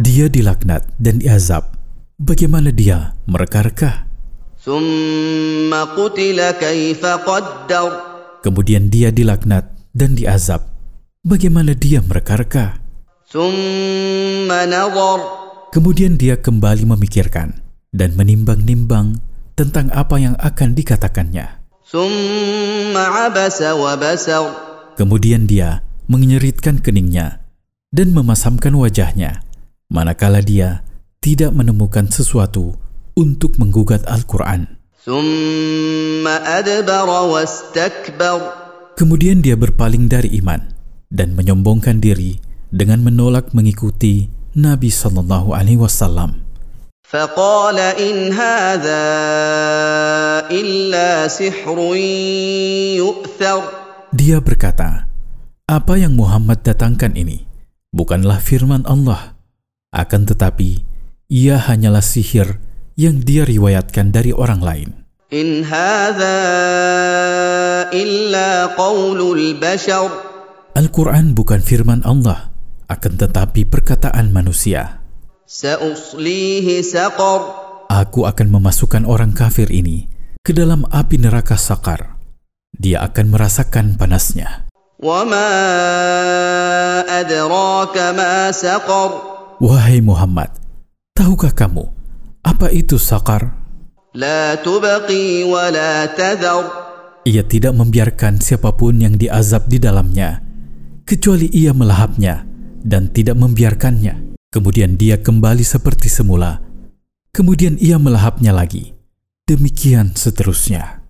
Dia dilaknat dan diazab. Bagaimana dia merekarkah? Kemudian dia dilaknat dan diazab. Bagaimana dia merekarkah? Kemudian dia kembali memikirkan dan menimbang-nimbang tentang apa yang akan dikatakannya. Kemudian dia mengenyeritkan keningnya dan memasamkan wajahnya, manakala dia tidak menemukan sesuatu untuk menggugat Al-Quran. ثم أدبر واستكبر Kemudian dia berpaling dari iman dan menyombongkan diri dengan menolak mengikuti Nabi Shallallahu Alaihi Wasallam. فقال إن هذا إلا سحر يؤثر Dia berkata, apa yang Muhammad datangkan ini bukanlah firman Allah, akan tetapi ia hanyalah sihir yang dia riwayatkan dari orang lain. In illa. Al-Quran bukan firman Allah, akan tetapi perkataan manusia. Aku akan memasukkan orang kafir ini ke dalam api neraka sakar. Dia akan merasakan panasnya. Wahai Muhammad, tahukah kamu apa itu sakar? Ia tidak membiarkan siapa pun yang diazab di dalamnya, kecuali ia melahapnya dan tidak membiarkannya. Kemudian dia kembali seperti semula. Kemudian ia melahapnya lagi. Demikian seterusnya.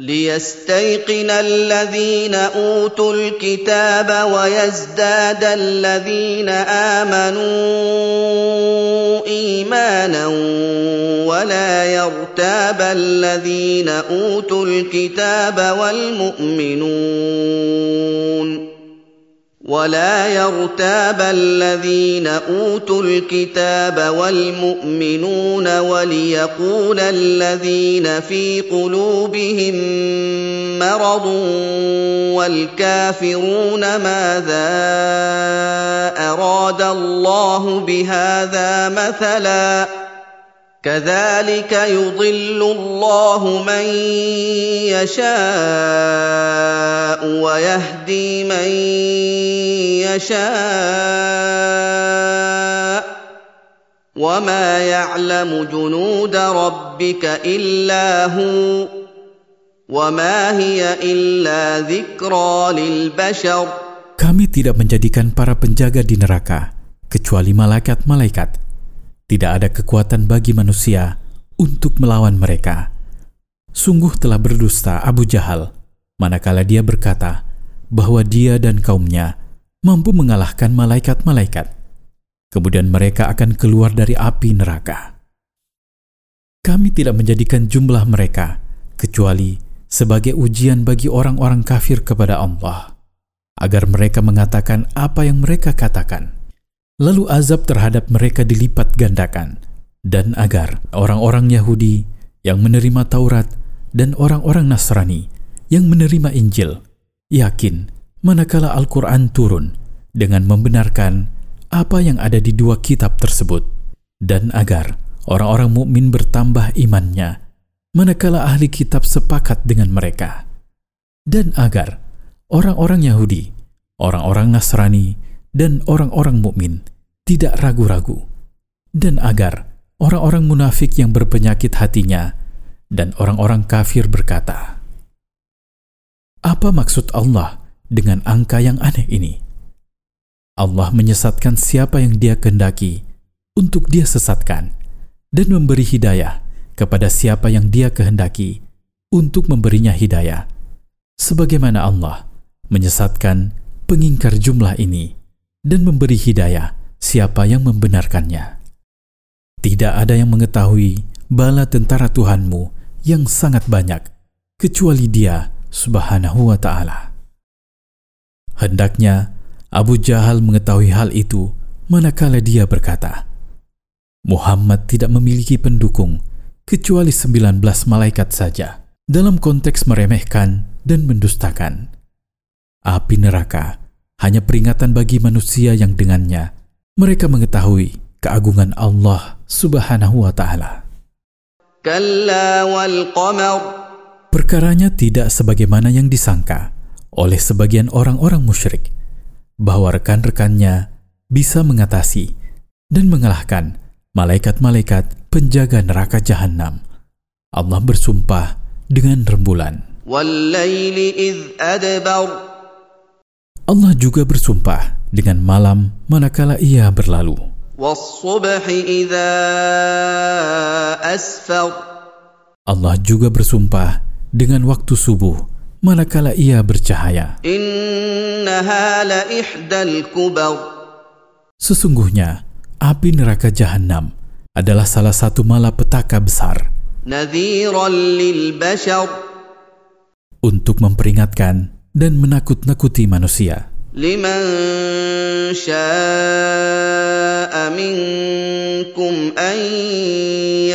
ليستيقن الذين أوتوا الكتاب ويزداد الذين آمنوا إيمانا ولا يرتاب الذين أوتوا الكتاب والمؤمنون. ولا يرتاب الذين أوتوا الكتاب والمؤمنون وليقول الذين في قلوبهم مرض والكافرون ماذا أراد الله بهذا مثلاً كذلك يضل الله من يشاء ويهدي من يشاء وما يعلم جنود ربك إلا هو وما هي إلا ذكرى للبشر Kami tidak menjadikan para penjaga di neraka kecuali malaikat-malaikat. Tidak ada kekuatan bagi manusia untuk melawan mereka. Sungguh telah berdusta Abu Jahal manakala dia berkata bahwa dia dan kaumnya mampu mengalahkan malaikat-malaikat. Kemudian mereka akan keluar dari api neraka. Kami tidak menjadikan jumlah mereka kecuali sebagai ujian bagi orang-orang kafir kepada Allah, agar mereka mengatakan apa yang mereka katakan. Lalu azab terhadap mereka dilipat gandakan, dan agar orang-orang Yahudi yang menerima Taurat dan orang-orang Nasrani yang menerima Injil yakin manakala Al-Quran turun dengan membenarkan apa yang ada di dua kitab tersebut, dan agar orang-orang mukmin bertambah imannya manakala ahli kitab sepakat dengan mereka, dan agar orang-orang Yahudi, orang-orang Nasrani, dan orang-orang mukmin tidak ragu-ragu, dan agar orang-orang munafik yang berpenyakit hatinya dan orang-orang kafir berkata, "Apa maksud Allah dengan angka yang aneh ini?" Allah menyesatkan siapa yang Dia kehendaki untuk Dia sesatkan dan memberi hidayah kepada siapa yang Dia kehendaki untuk memberinya hidayah. Sebagaimana Allah menyesatkan pengingkar jumlah ini dan memberi hidayah siapa yang membenarkannya. Tidak ada yang mengetahui bala tentara Tuhanmu yang sangat banyak, kecuali dia subhanahu wa ta'ala. Hendaknya Abu Jahal mengetahui hal itu manakala dia berkata, Muhammad tidak memiliki pendukung kecuali 19 malaikat saja dalam konteks meremehkan dan mendustakan. Api neraka hanya peringatan bagi manusia yang dengannya mereka mengetahui keagungan Allah Subhanahu wa taala. Perkaranya tidak sebagaimana yang disangka oleh sebagian orang-orang musyrik bahwa rekan-rekannya bisa mengatasi dan mengalahkan malaikat-malaikat penjaga neraka jahanam. Allah bersumpah dengan rembulan. Allah juga bersumpah dengan malam manakala ia berlalu. Allah juga bersumpah dengan waktu subuh manakala ia bercahaya. Sesungguhnya api neraka jahanam adalah salah satu malapetaka besar. Untuk memperingatkan dan menakut-nakuti manusia. لمن شاء منكم أن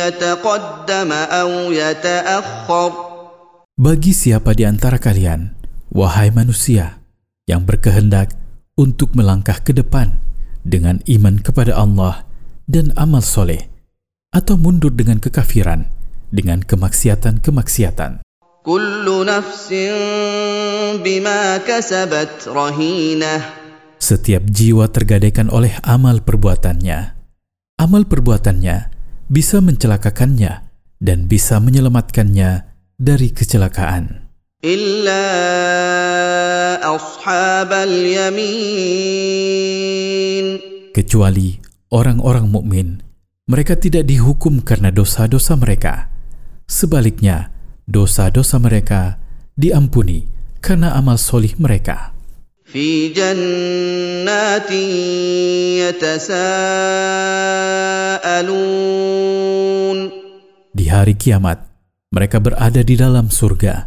يتقدم أو يتأخر Bagi siapa di antara kalian, wahai manusia, yang berkehendak untuk melangkah ke depan dengan iman kepada Allah dan amal soleh, atau mundur dengan kekafiran, dengan kemaksiatan-kemaksiatan. Setiap jiwa tergadaikan oleh amal perbuatannya. Amal perbuatannya bisa mencelakakannya dan bisa menyelamatkannya dari kecelakaan. Illa ashabal yamin. Kecuali orang-orang mukmin, mereka tidak dihukum karena dosa-dosa mereka. Sebaliknya, dosa-dosa mereka diampuni karena amal solih mereka. Di hari kiamat, mereka berada di dalam surga.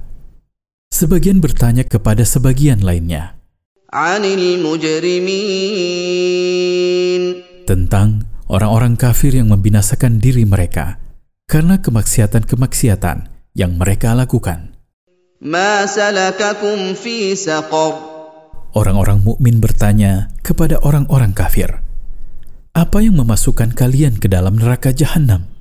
Sebagian bertanya kepada sebagian lainnya. Tentang orang-orang kafir yang membinasakan diri mereka karena kemaksiatan-kemaksiatan yang mereka lakukan. Orang-orang mukmin bertanya kepada orang-orang kafir, "Apa yang memasukkan kalian ke dalam neraka jahanam?"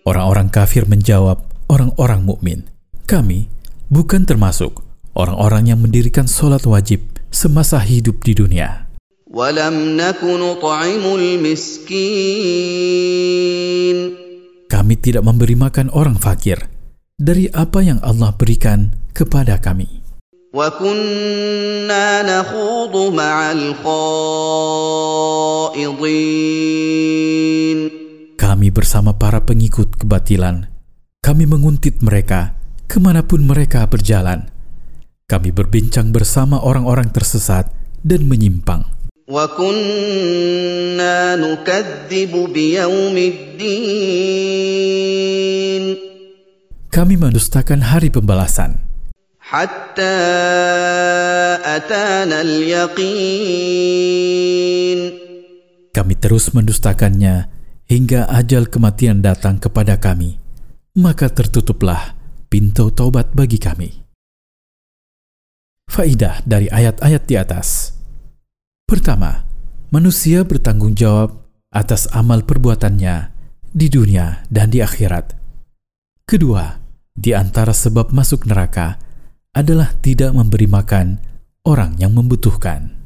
Orang-orang kafir menjawab orang-orang mukmin, "Kami bukan termasuk orang-orang yang mendirikan solat wajib semasa hidup di dunia." Kami tidak memberi makan orang fakir dari apa yang Allah berikan kepada kami. Kami bersama para pengikut kebatilan. Kami menguntit mereka ke mana pun mereka berjalan. Kami berbincang bersama orang-orang tersesat dan menyimpang. وكنا نكذب بيوم الدين Kami mendustakan hari pembalasan. Hatta atana al-yaqin. Kami terus mendustakannya hingga ajal kematian datang kepada kami. Maka tertutuplah pintu taubat bagi kami. Faidah dari ayat-ayat di atas. Pertama, manusia bertanggung jawab atas amal perbuatannya di dunia dan di akhirat. Kedua, di antara sebab masuk neraka adalah tidak memberi makan orang yang membutuhkan.